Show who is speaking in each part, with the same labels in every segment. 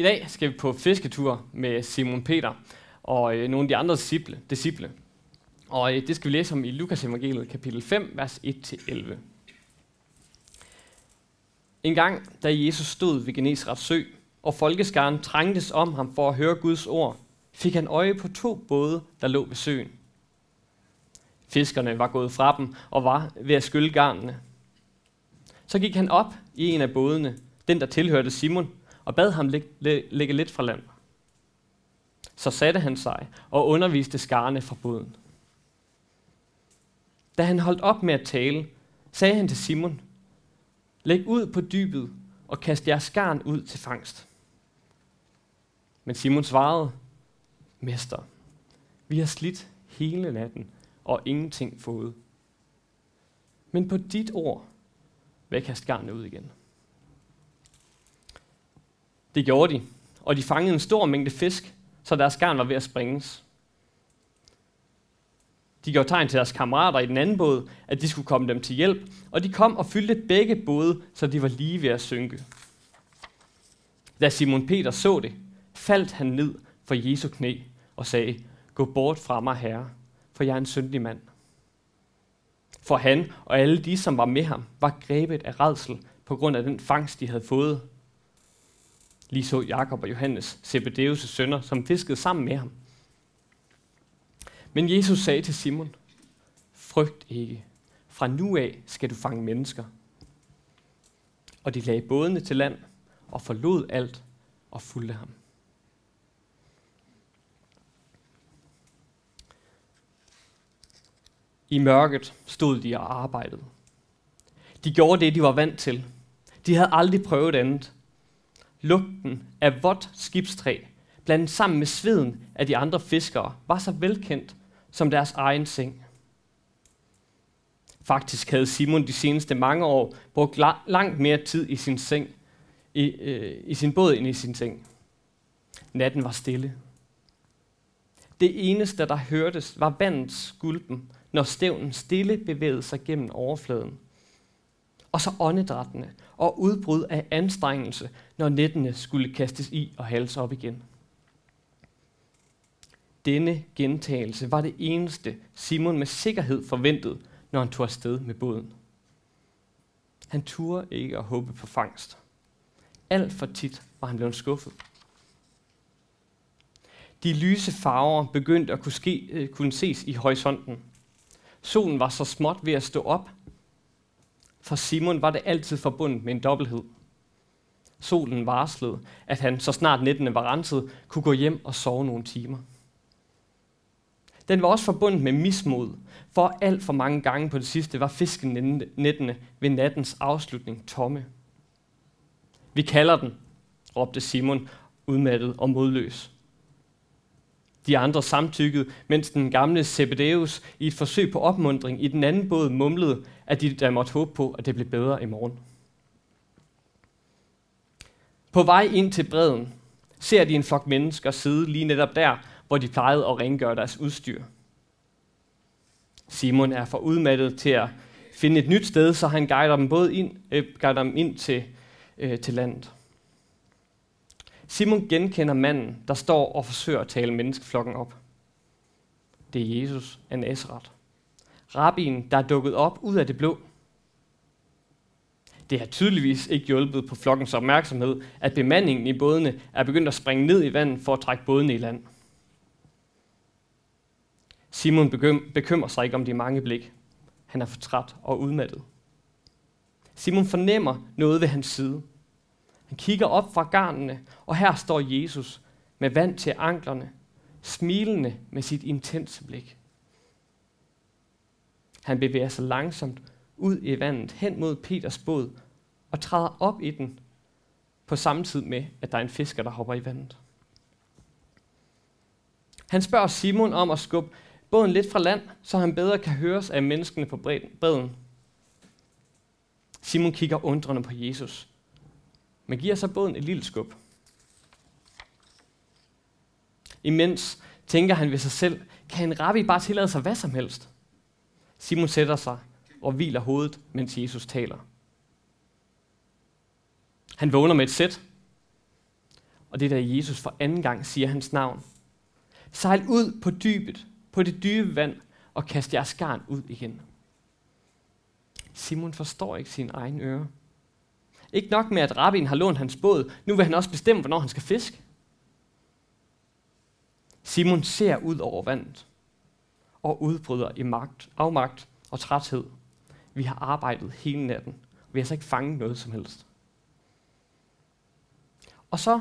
Speaker 1: I dag skal vi på fisketur med Simon Peter og øh, nogle af de andre disciple. disciple. Og øh, det skal vi læse om i Lukas evangeliet kapitel 5, vers 1-11. En gang, da Jesus stod ved Genesrets sø, og folkeskaren trængtes om ham for at høre Guds ord, fik han øje på to både, der lå ved søen. Fiskerne var gået fra dem og var ved at skylle garnene. Så gik han op i en af bådene, den der tilhørte Simon, og bad ham lægge lidt fra land. Så satte han sig og underviste skarne fra båden. Da han holdt op med at tale, sagde han til Simon, Læg ud på dybet og kast jeres skarn ud til fangst. Men Simon svarede, Mester, vi har slidt hele natten og ingenting fået. Men på dit ord vil jeg kaste garnet ud igen. Det gjorde de, og de fangede en stor mængde fisk, så deres garn var ved at springes. De gjorde tegn til deres kammerater i den anden båd, at de skulle komme dem til hjælp, og de kom og fyldte begge både, så de var lige ved at synke. Da Simon Peter så det, faldt han ned for Jesu knæ og sagde, Gå bort fra mig, herre, for jeg er en syndig mand. For han og alle de, som var med ham, var grebet af redsel på grund af den fangst, de havde fået. Lige så Jakob og Johannes, Zebedeus' sønner, som fiskede sammen med ham. Men Jesus sagde til Simon, frygt ikke, fra nu af skal du fange mennesker. Og de lagde bådene til land og forlod alt og fulgte ham. I mørket stod de og arbejdede. De gjorde det, de var vant til. De havde aldrig prøvet andet. Lugten af vådt skibstræ, blandet sammen med sveden af de andre fiskere, var så velkendt som deres egen seng. Faktisk havde Simon de seneste mange år brugt langt mere tid i sin seng, i, øh, i sin båd end i sin seng. Natten var stille. Det eneste, der hørtes, var vandets gulpen, når stævnen stille bevægede sig gennem overfladen. Og så åndedrættene og udbrud af anstrengelse, når nettene skulle kastes i og halse op igen. Denne gentagelse var det eneste, Simon med sikkerhed forventede, når han tog afsted med båden. Han turde ikke at håbe på fangst. Alt for tit var han blevet skuffet. De lyse farver begyndte at kunne, ske, øh, kunne ses i horisonten. Solen var så småt ved at stå op. For Simon var det altid forbundet med en dobbelthed. Solen varslede, at han, så snart nettene var renset, kunne gå hjem og sove nogle timer. Den var også forbundet med mismod, for alt for mange gange på det sidste var fiskenettene ved nattens afslutning tomme. Vi kalder den, råbte Simon, udmattet og modløs. De andre samtykkede, mens den gamle Zebedeus i et forsøg på opmundring i den anden båd mumlede, at de der måtte håbe på, at det blev bedre i morgen. På vej ind til bredden ser de en flok mennesker sidde lige netop der, hvor de plejede at rengøre deres udstyr. Simon er for udmattet til at finde et nyt sted, så han guider dem både ind, øh, guider dem ind til, øh, til landet. Simon genkender manden, der står og forsøger at tale menneskeflokken op. Det er Jesus af Nazareth. Rabbinen, der er dukket op ud af det blå. Det har tydeligvis ikke hjulpet på flokkens opmærksomhed, at bemandingen i bådene er begyndt at springe ned i vandet for at trække bådene i land. Simon bekymrer sig ikke om de mange blik. Han er for træt og udmattet. Simon fornemmer noget ved hans side. Han kigger op fra garnene, og her står Jesus med vand til anklerne, smilende med sit intense blik. Han bevæger sig langsomt ud i vandet hen mod Peters båd og træder op i den på samme tid med, at der er en fisker, der hopper i vandet. Han spørger Simon om at skubbe båden lidt fra land, så han bedre kan høres af menneskene på bredden. Simon kigger undrende på Jesus, men giver så båden et lille skub. Imens tænker han ved sig selv, kan en rabbi bare tillade sig hvad som helst? Simon sætter sig og hviler hovedet, mens Jesus taler. Han vågner med et sæt, Og det er da Jesus for anden gang siger hans navn. Sejl ud på dybet, på det dybe vand, og kast jeres garn ud igen. Simon forstår ikke sin egen øre. Ikke nok med, at rabbin har lånt hans båd, nu vil han også bestemme, hvornår han skal fiske. Simon ser ud over vandet og udbryder i magt, afmagt og træthed. Vi har arbejdet hele natten. Vi har så ikke fanget noget som helst. Og så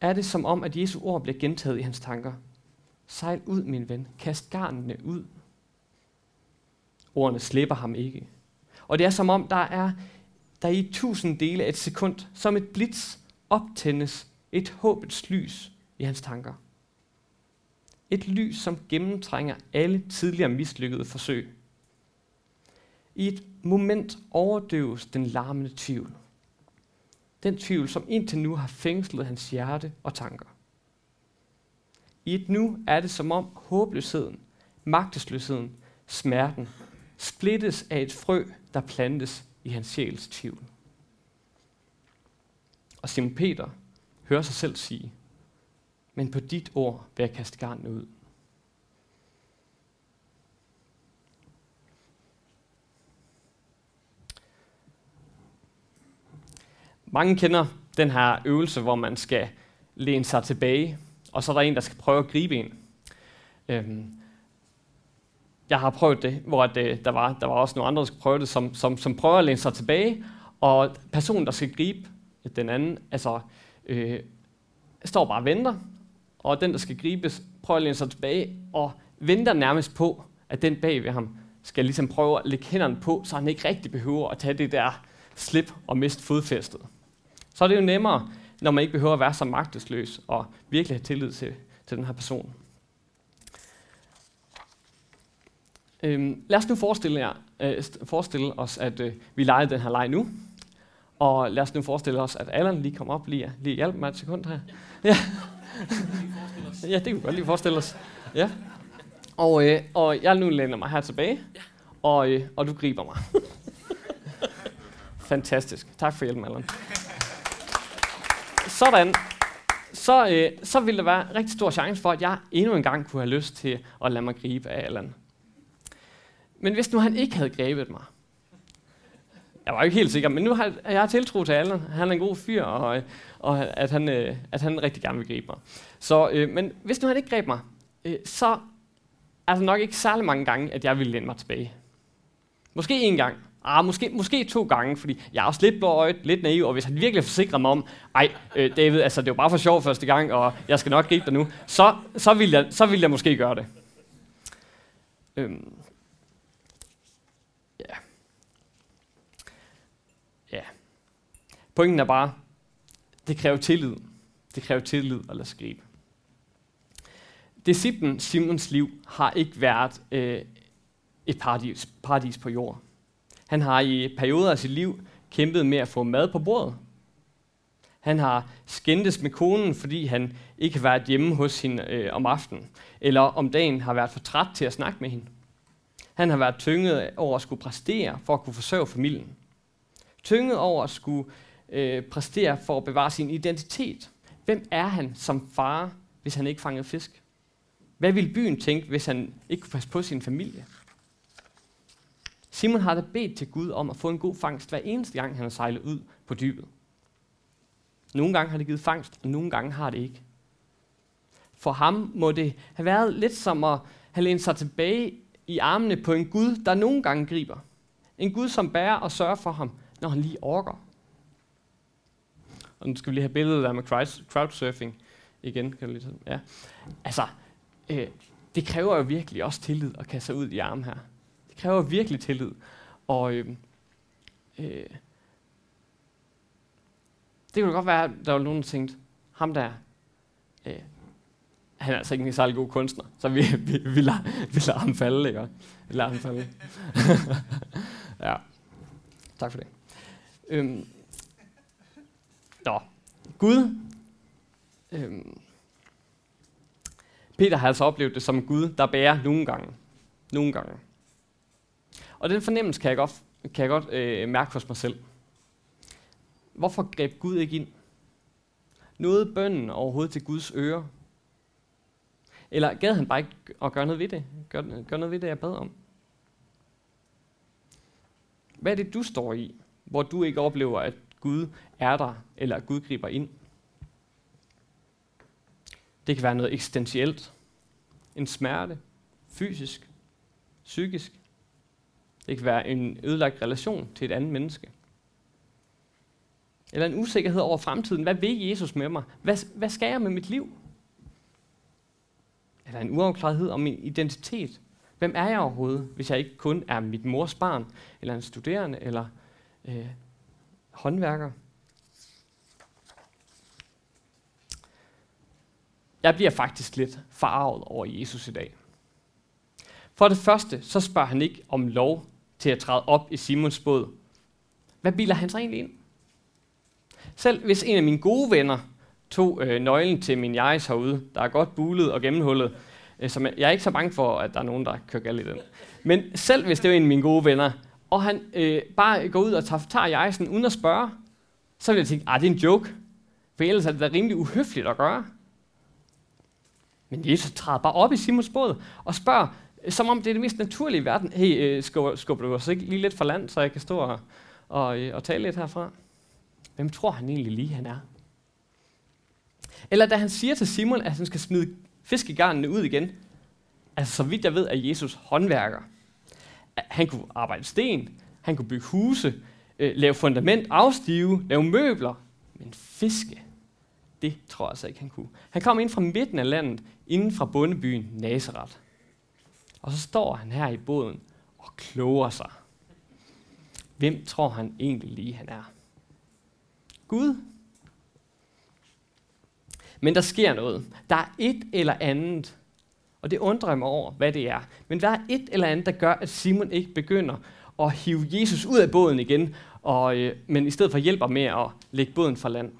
Speaker 1: er det som om, at Jesu ord bliver gentaget i hans tanker. Sejl ud, min ven. Kast garnene ud. Ordene slipper ham ikke. Og det er som om, der er der i tusind dele af et sekund, som et blitz, optændes et håbets lys i hans tanker. Et lys, som gennemtrænger alle tidligere mislykkede forsøg. I et moment overdøves den larmende tvivl. Den tvivl, som indtil nu har fængslet hans hjerte og tanker. I et nu er det som om håbløsheden, magtesløsheden, smerten splittes af et frø, der plantes i hans sjæls tvivl. Og Simon Peter hører sig selv sige, men på dit ord vil jeg kaste garnet ud. Mange kender den her øvelse, hvor man skal læne sig tilbage, og så er der en, der skal prøve at gribe en. Øhm, jeg har prøvet det, hvor det, øh, der, var, der var også nogle andre, der skulle prøve det, som, som, som prøver at læne sig tilbage, og personen, der skal gribe den anden, altså øh, står bare og venter, og den, der skal gribes, prøver at læne sig tilbage, og venter nærmest på, at den bag ved ham skal ligesom prøve at lægge hænderne på, så han ikke rigtig behøver at tage det der slip og miste fodfæstet. Så er det jo nemmere, når man ikke behøver at være så magtesløs og virkelig have tillid til, til den her person. Øhm, lad os nu forestille, jer, øh, forestille os, at øh, vi leger den her leg nu. Og lad os nu forestille os, at Allan lige kommer op lige, lige hjælper mig et sekund her. Ja. ja, det kan vi godt lige forestille os. Ja. Og, øh, og jeg nu lænder mig her tilbage, og, øh, og du griber mig. Fantastisk. Tak for hjælpen, Allan. Sådan. Så, øh, så ville der være rigtig stor chance for, at jeg endnu en gang kunne have lyst til at lade mig gribe af Allan. Men hvis nu han ikke havde grebet mig, jeg var ikke helt sikker, men nu har jeg tiltro til Allan. Han er en god fyr, og, øh, og at, han, øh, at han rigtig gerne vil gribe mig. Så, øh, men hvis nu han ikke greb mig, øh, så er der nok ikke særlig mange gange, at jeg ville læne mig tilbage. Måske en gang. Ah, måske, måske to gange, fordi jeg er også lidt blåøjet, lidt naiv, og hvis han virkelig forsikrer mig om, ej, øh, David, altså det var bare for sjov første gang, og jeg skal nok gribe dig nu, så, så, vil jeg, så vil jeg måske gøre det. Øhm, Pointen er bare, det kræver tillid. Det kræver tillid at lade skrive. Disciplen Simons liv har ikke været øh, et paradis, paradis på jord. Han har i perioder af sit liv kæmpet med at få mad på bordet. Han har skændtes med konen, fordi han ikke har været hjemme hos hende øh, om aftenen, eller om dagen har været for træt til at snakke med hende. Han har været tynget over at skulle præstere for at kunne forsørge familien. Tynget over at skulle øh, præstere for at bevare sin identitet. Hvem er han som far, hvis han ikke fangede fisk? Hvad ville byen tænke, hvis han ikke kunne passe på sin familie? Simon har da bedt til Gud om at få en god fangst hver eneste gang, han har sejlet ud på dybet. Nogle gange har det givet fangst, og nogle gange har det ikke. For ham må det have været lidt som at have lænet sig tilbage i armene på en Gud, der nogle gange griber. En Gud, som bærer og sørger for ham, når han lige orker. Og nu skal vi lige have billedet der med crowdsurfing igen. Kan du lige? Ja. Altså, øh, det kræver jo virkelig også tillid at kaste sig ud i armen her. Det kræver virkelig tillid. Og øh, øh, det kunne godt være, at der var nogen, der tænkte, ham der, øh, han er altså ikke en særlig god kunstner, så vi, vi, vi, lader, vi lader ham falde, ikke? Vi lader ham falde. ja, tak for det. Øhm, Nå, Gud. Øhm, Peter har altså oplevet det som Gud, der bærer nogle gange. Nogle gange. Og den fornemmelse kan jeg godt, kan jeg godt øh, mærke hos mig selv. Hvorfor greb Gud ikke ind? Nåede bønden overhovedet til Guds ører? Eller gad han bare ikke at gøre noget ved det? Gør, gør noget ved det, jeg bad om? Hvad er det, du står i, hvor du ikke oplever, at Gud er der, eller at Gud griber ind? Det kan være noget eksistentielt. En smerte. Fysisk. Psykisk. Det kan være en ødelagt relation til et andet menneske. Eller en usikkerhed over fremtiden. Hvad vil Jesus med mig? Hvad, hvad skal jeg med mit liv? Eller en uafklarethed om min identitet. Hvem er jeg overhovedet, hvis jeg ikke kun er mit mors barn, eller en studerende, eller øh, håndværker? Jeg bliver faktisk lidt farvet over Jesus i dag. For det første, så spørger han ikke om lov til at træde op i Simons båd. Hvad biler han sig egentlig ind? Selv hvis en af mine gode venner tog øh, nøglen til min jejs herude, der er godt bulet og gennemhullet, øh, så jeg er ikke så bange for, at der er nogen, der kører galt i den. Men selv hvis det var en af mine gode venner, og han øh, bare går ud og tager, tager jejsen uden at spørge, så vil jeg tænke, at ah, det er en joke. For ellers er det da rimelig uhøfligt at gøre. Men Jesus træder bare op i Simons båd og spørger, som om det er det mest naturlige i verden. Hey, øh, skubber, skubber du os ikke lige lidt for land, så jeg kan stå og, og, øh, og tale lidt herfra? Hvem tror han egentlig lige, han er? Eller da han siger til Simon, at han skal smide fiskegarnene ud igen. Altså, så vidt jeg ved, er Jesus håndværker. Han kunne arbejde sten, han kunne bygge huse, øh, lave fundament, afstive, lave møbler. Men fiske, det tror jeg altså ikke, han kunne. Han kom ind fra midten af landet, inden fra bondebyen Nazareth. Og så står han her i båden og kloger sig. Hvem tror han egentlig lige, han er? Gud? Men der sker noget. Der er et eller andet, og det undrer mig over, hvad det er. Men der er et eller andet, der gør, at Simon ikke begynder at hive Jesus ud af båden igen, og, øh, men i stedet for hjælper med at lægge båden fra land.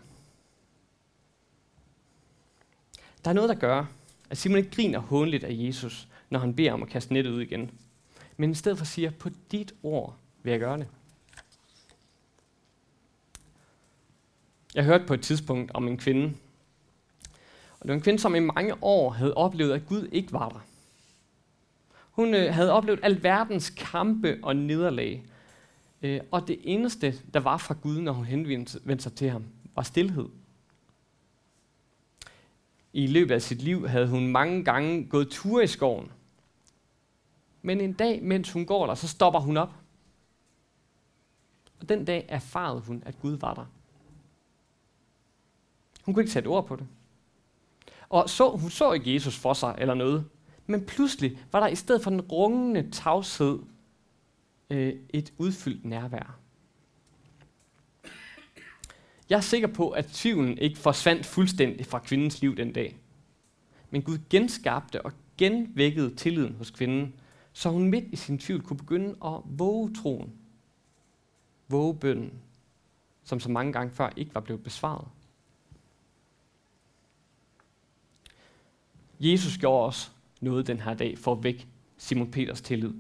Speaker 1: Der er noget, der gør, at Simon ikke griner håndligt af Jesus, når han beder om at kaste nettet ud igen. Men i stedet for siger, på dit ord vil jeg gøre det. Jeg hørte på et tidspunkt om en kvinde, og det var en kvinde, som i mange år havde oplevet, at Gud ikke var der. Hun øh, havde oplevet alverdens kampe og nederlag. Øh, og det eneste, der var fra Gud, når hun henvendte sig til ham, var stillhed. I løbet af sit liv havde hun mange gange gået ture i skoven. Men en dag, mens hun går der, så stopper hun op. Og den dag erfarede hun, at Gud var der. Hun kunne ikke sætte ord på det. Og så, hun så ikke Jesus for sig eller noget. Men pludselig var der i stedet for den rungende tavshed øh, et udfyldt nærvær. Jeg er sikker på, at tvivlen ikke forsvandt fuldstændig fra kvindens liv den dag. Men Gud genskabte og genvækkede tilliden hos kvinden, så hun midt i sin tvivl kunne begynde at våge troen. Våge bønden, som så mange gange før ikke var blevet besvaret. Jesus gjorde også noget den her dag for at vække Simon Peters tillid.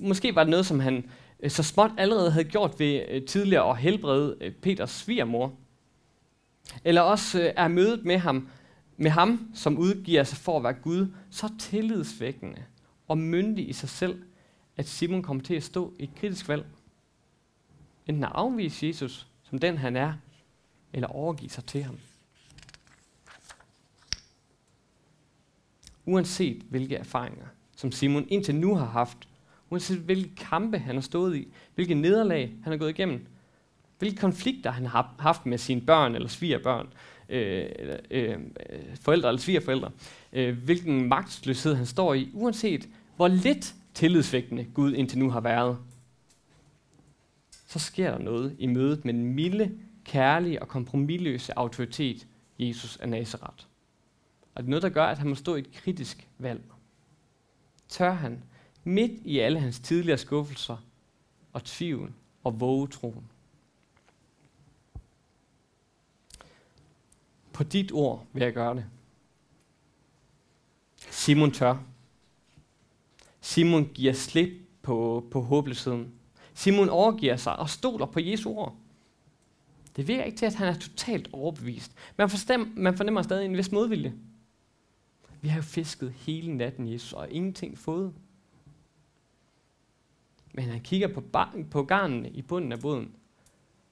Speaker 1: Måske var det noget, som han øh, så småt allerede havde gjort ved øh, tidligere at helbrede øh, Peters svigermor. Eller også er mødet med ham, med ham, som udgiver sig for at være Gud, så tillidsvækkende og myndig i sig selv, at Simon kommer til at stå i et kritisk valg. Enten at afvise Jesus som den han er, eller overgive sig til ham. Uanset hvilke erfaringer, som Simon indtil nu har haft, uanset hvilke kampe han har stået i, hvilke nederlag han har gået igennem, hvilke konflikter han har haft med sine børn eller svigerbørn, øh, øh, forældre eller svigerforældre, øh, hvilken magtløshed han står i, uanset hvor lidt tillidsvægtende Gud indtil nu har været, så sker der noget i mødet med den milde, kærlige og kompromilløse autoritet, Jesus af Nazareth. Og det er noget, der gør, at han må stå i et kritisk valg. Tør han, midt i alle hans tidligere skuffelser og tvivl og våge troen. På dit ord vil jeg gøre det. Simon tør. Simon giver slip på, på håbløsheden. Simon overgiver sig og stoler på Jesu ord. Det virker ikke til, at han er totalt overbevist. Man, forstem, man fornemmer stadig en vis modvilje. Vi har jo fisket hele natten, Jesus, og ingenting fået. Men han kigger på, bar- på garnene i bunden af båden,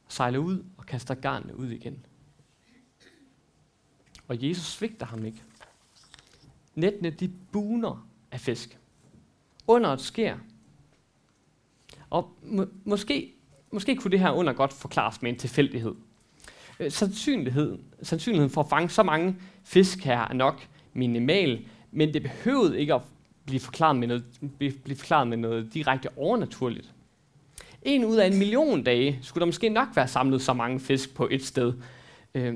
Speaker 1: sejler ud og kaster garnene ud igen. Og Jesus svigter ham ikke. Nettene, de buner af fisk. Under et skær. Og må, måske, måske kunne det her under godt forklares med en tilfældighed. Øh, sandsynligheden, sandsynligheden for at fange så mange fisk her er nok minimal, men det behøvede ikke at blive forklaret med noget, blive forklaret med noget direkte overnaturligt. En ud af en million dage skulle der måske nok være samlet så mange fisk på et sted. Øh,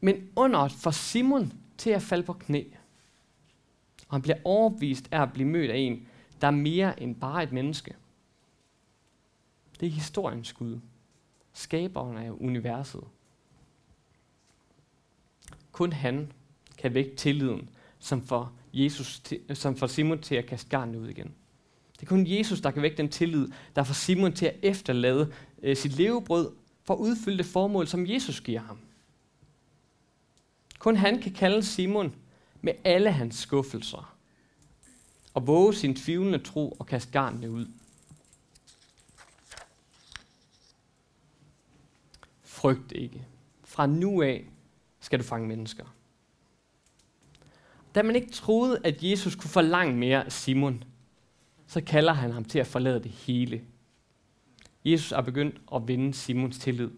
Speaker 1: men under for Simon til at falde på knæ. Og han bliver overbevist af at blive mødt af en, der er mere end bare et menneske. Det er historiens Gud. Skaberen af universet. Kun han kan vække tilliden, som får, Jesus til, som får Simon til at kaste garnet ud igen. Det er kun Jesus, der kan vække den tillid, der får Simon til at efterlade øh, sit levebrød for at udfylde det formål, som Jesus giver ham. Kun han kan kalde Simon med alle hans skuffelser og våge sin tvivlende tro og kaste garnene ud. Frygt ikke. Fra nu af skal du fange mennesker. Da man ikke troede, at Jesus kunne forlange mere af Simon, så kalder han ham til at forlade det hele. Jesus er begyndt at vinde Simons tillid,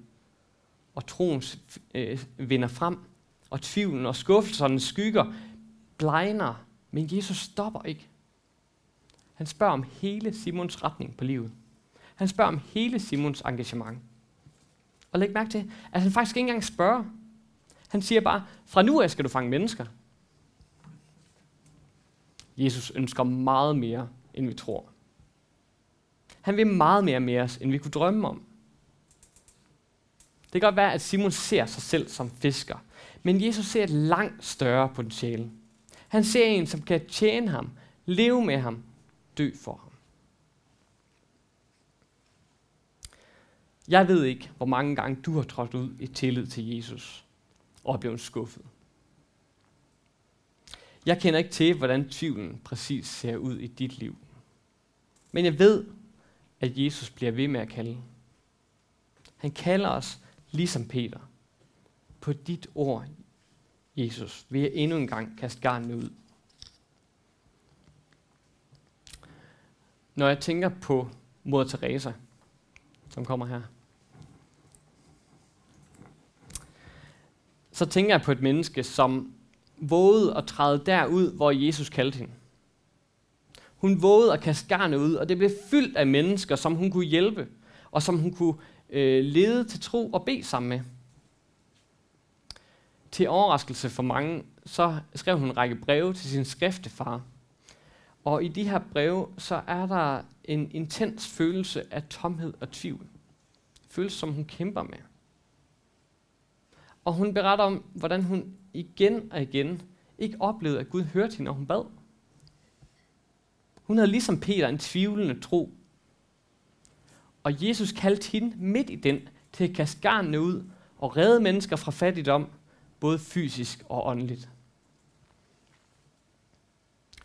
Speaker 1: og troen øh, vinder frem, og tvivlen og skuffelserne skygger blegner, men Jesus stopper ikke. Han spørger om hele Simons retning på livet. Han spørger om hele Simons engagement. Og læg mærke til, at han faktisk ikke engang spørger. Han siger bare, fra nu af skal du fange mennesker. Jesus ønsker meget mere, end vi tror. Han vil meget mere med os, end vi kunne drømme om. Det kan godt være, at Simon ser sig selv som fisker, men Jesus ser et langt større potentiale. Han ser en, som kan tjene ham, leve med ham, dø for ham. Jeg ved ikke, hvor mange gange du har trådt ud i tillid til Jesus og er blevet skuffet. Jeg kender ikke til, hvordan tvivlen præcis ser ud i dit liv. Men jeg ved, at Jesus bliver ved med at kalde. Han kalder os ligesom Peter. På dit ord, Jesus, vil jeg endnu en gang kaste garnet ud. Når jeg tænker på Moder Teresa, som kommer her, så tænker jeg på et menneske, som vågede at træde derud, hvor Jesus kaldte hende. Hun vågede at kaste garnet ud, og det blev fyldt af mennesker, som hun kunne hjælpe, og som hun kunne øh, lede til tro og bede sammen med. Til overraskelse for mange, så skrev hun en række breve til sin skriftefar. Og i de her breve, så er der en intens følelse af tomhed og tvivl. Følelse, som hun kæmper med. Og hun beretter om, hvordan hun igen og igen ikke oplevede, at Gud hørte hende, når hun bad. Hun havde ligesom Peter en tvivlende tro. Og Jesus kaldte hende midt i den til at kaste garnene ud og redde mennesker fra fattigdom, både fysisk og åndeligt.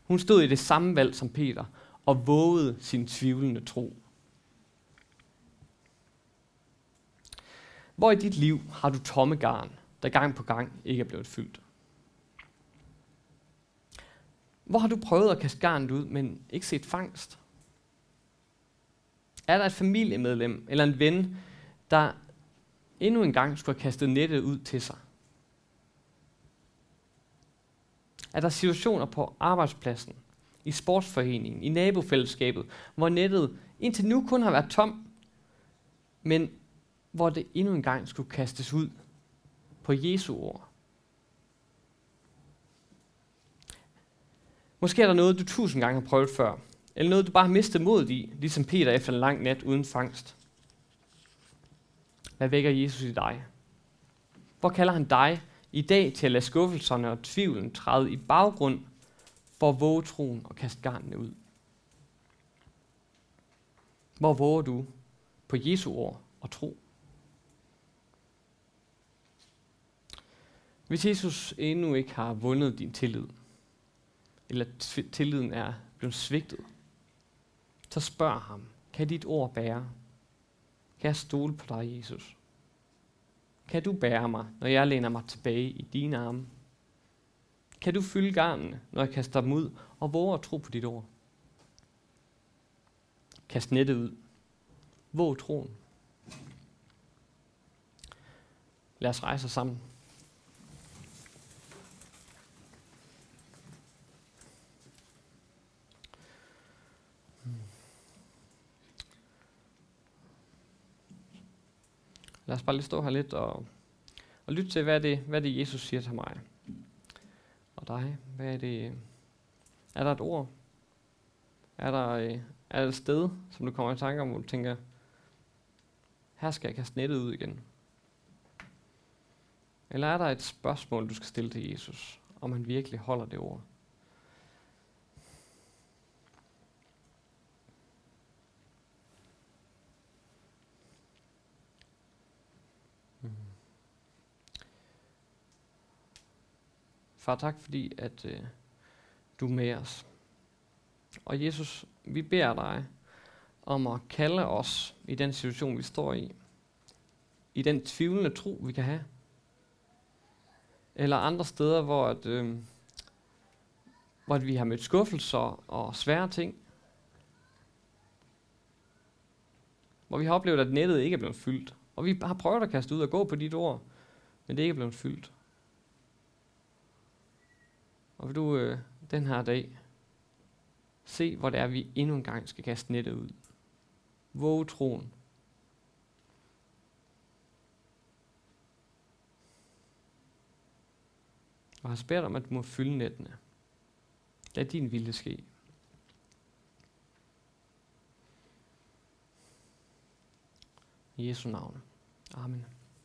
Speaker 1: Hun stod i det samme valg som Peter og vågede sin tvivlende tro. Hvor i dit liv har du tomme garn, der gang på gang ikke er blevet fyldt? Hvor har du prøvet at kaste garnet ud, men ikke set fangst? Er der et familiemedlem eller en ven, der endnu en gang skulle have kastet nettet ud til sig? Er der situationer på arbejdspladsen, i sportsforeningen, i nabofællesskabet, hvor nettet indtil nu kun har været tom, men hvor det endnu en gang skulle kastes ud på Jesu ord? Måske er der noget, du tusind gange har prøvet før, eller noget, du bare har mistet modet i, ligesom Peter efter en lang nat uden fangst. Hvad vækker Jesus i dig? Hvor kalder han dig i dag til at lade skuffelserne og tvivlen træde i baggrund for at våge troen og kaste garnene ud? Hvor våger du på Jesu ord og tro? Hvis Jesus endnu ikke har vundet din tillid, eller tilliden er blevet svigtet, så spørg ham, kan dit ord bære? Kan jeg stole på dig, Jesus? Kan du bære mig, når jeg læner mig tilbage i dine arme? Kan du fylde garnene, når jeg kaster dem ud, og våge at tro på dit ord? Kast nettet ud. Våg troen. Lad os rejse os sammen. Lad os bare lige stå her lidt og, og lytte til, hvad det, hvad det Jesus siger til mig. Og dig, hvad er det? Er der et ord? Er der, øh, er der et sted, som du kommer i tanke om, hvor du tænker, her skal jeg kaste nettet ud igen? Eller er der et spørgsmål, du skal stille til Jesus, om han virkelig holder det ord? Far, tak fordi, at øh, du er med os. Og Jesus, vi beder dig om at kalde os i den situation, vi står i. I den tvivlende tro, vi kan have. Eller andre steder, hvor, at, øh, hvor at vi har mødt skuffelser og svære ting. Hvor vi har oplevet, at nettet ikke er blevet fyldt. Og vi har prøvet at kaste ud og gå på dit ord, men det er ikke blevet fyldt. Og vil du øh, den her dag se, hvor det er, vi endnu en gang skal kaste nettet ud. Våge troen. Og har spærret om, at du må fylde nettene. Lad din vilje ske. I Jesu navn. Amen.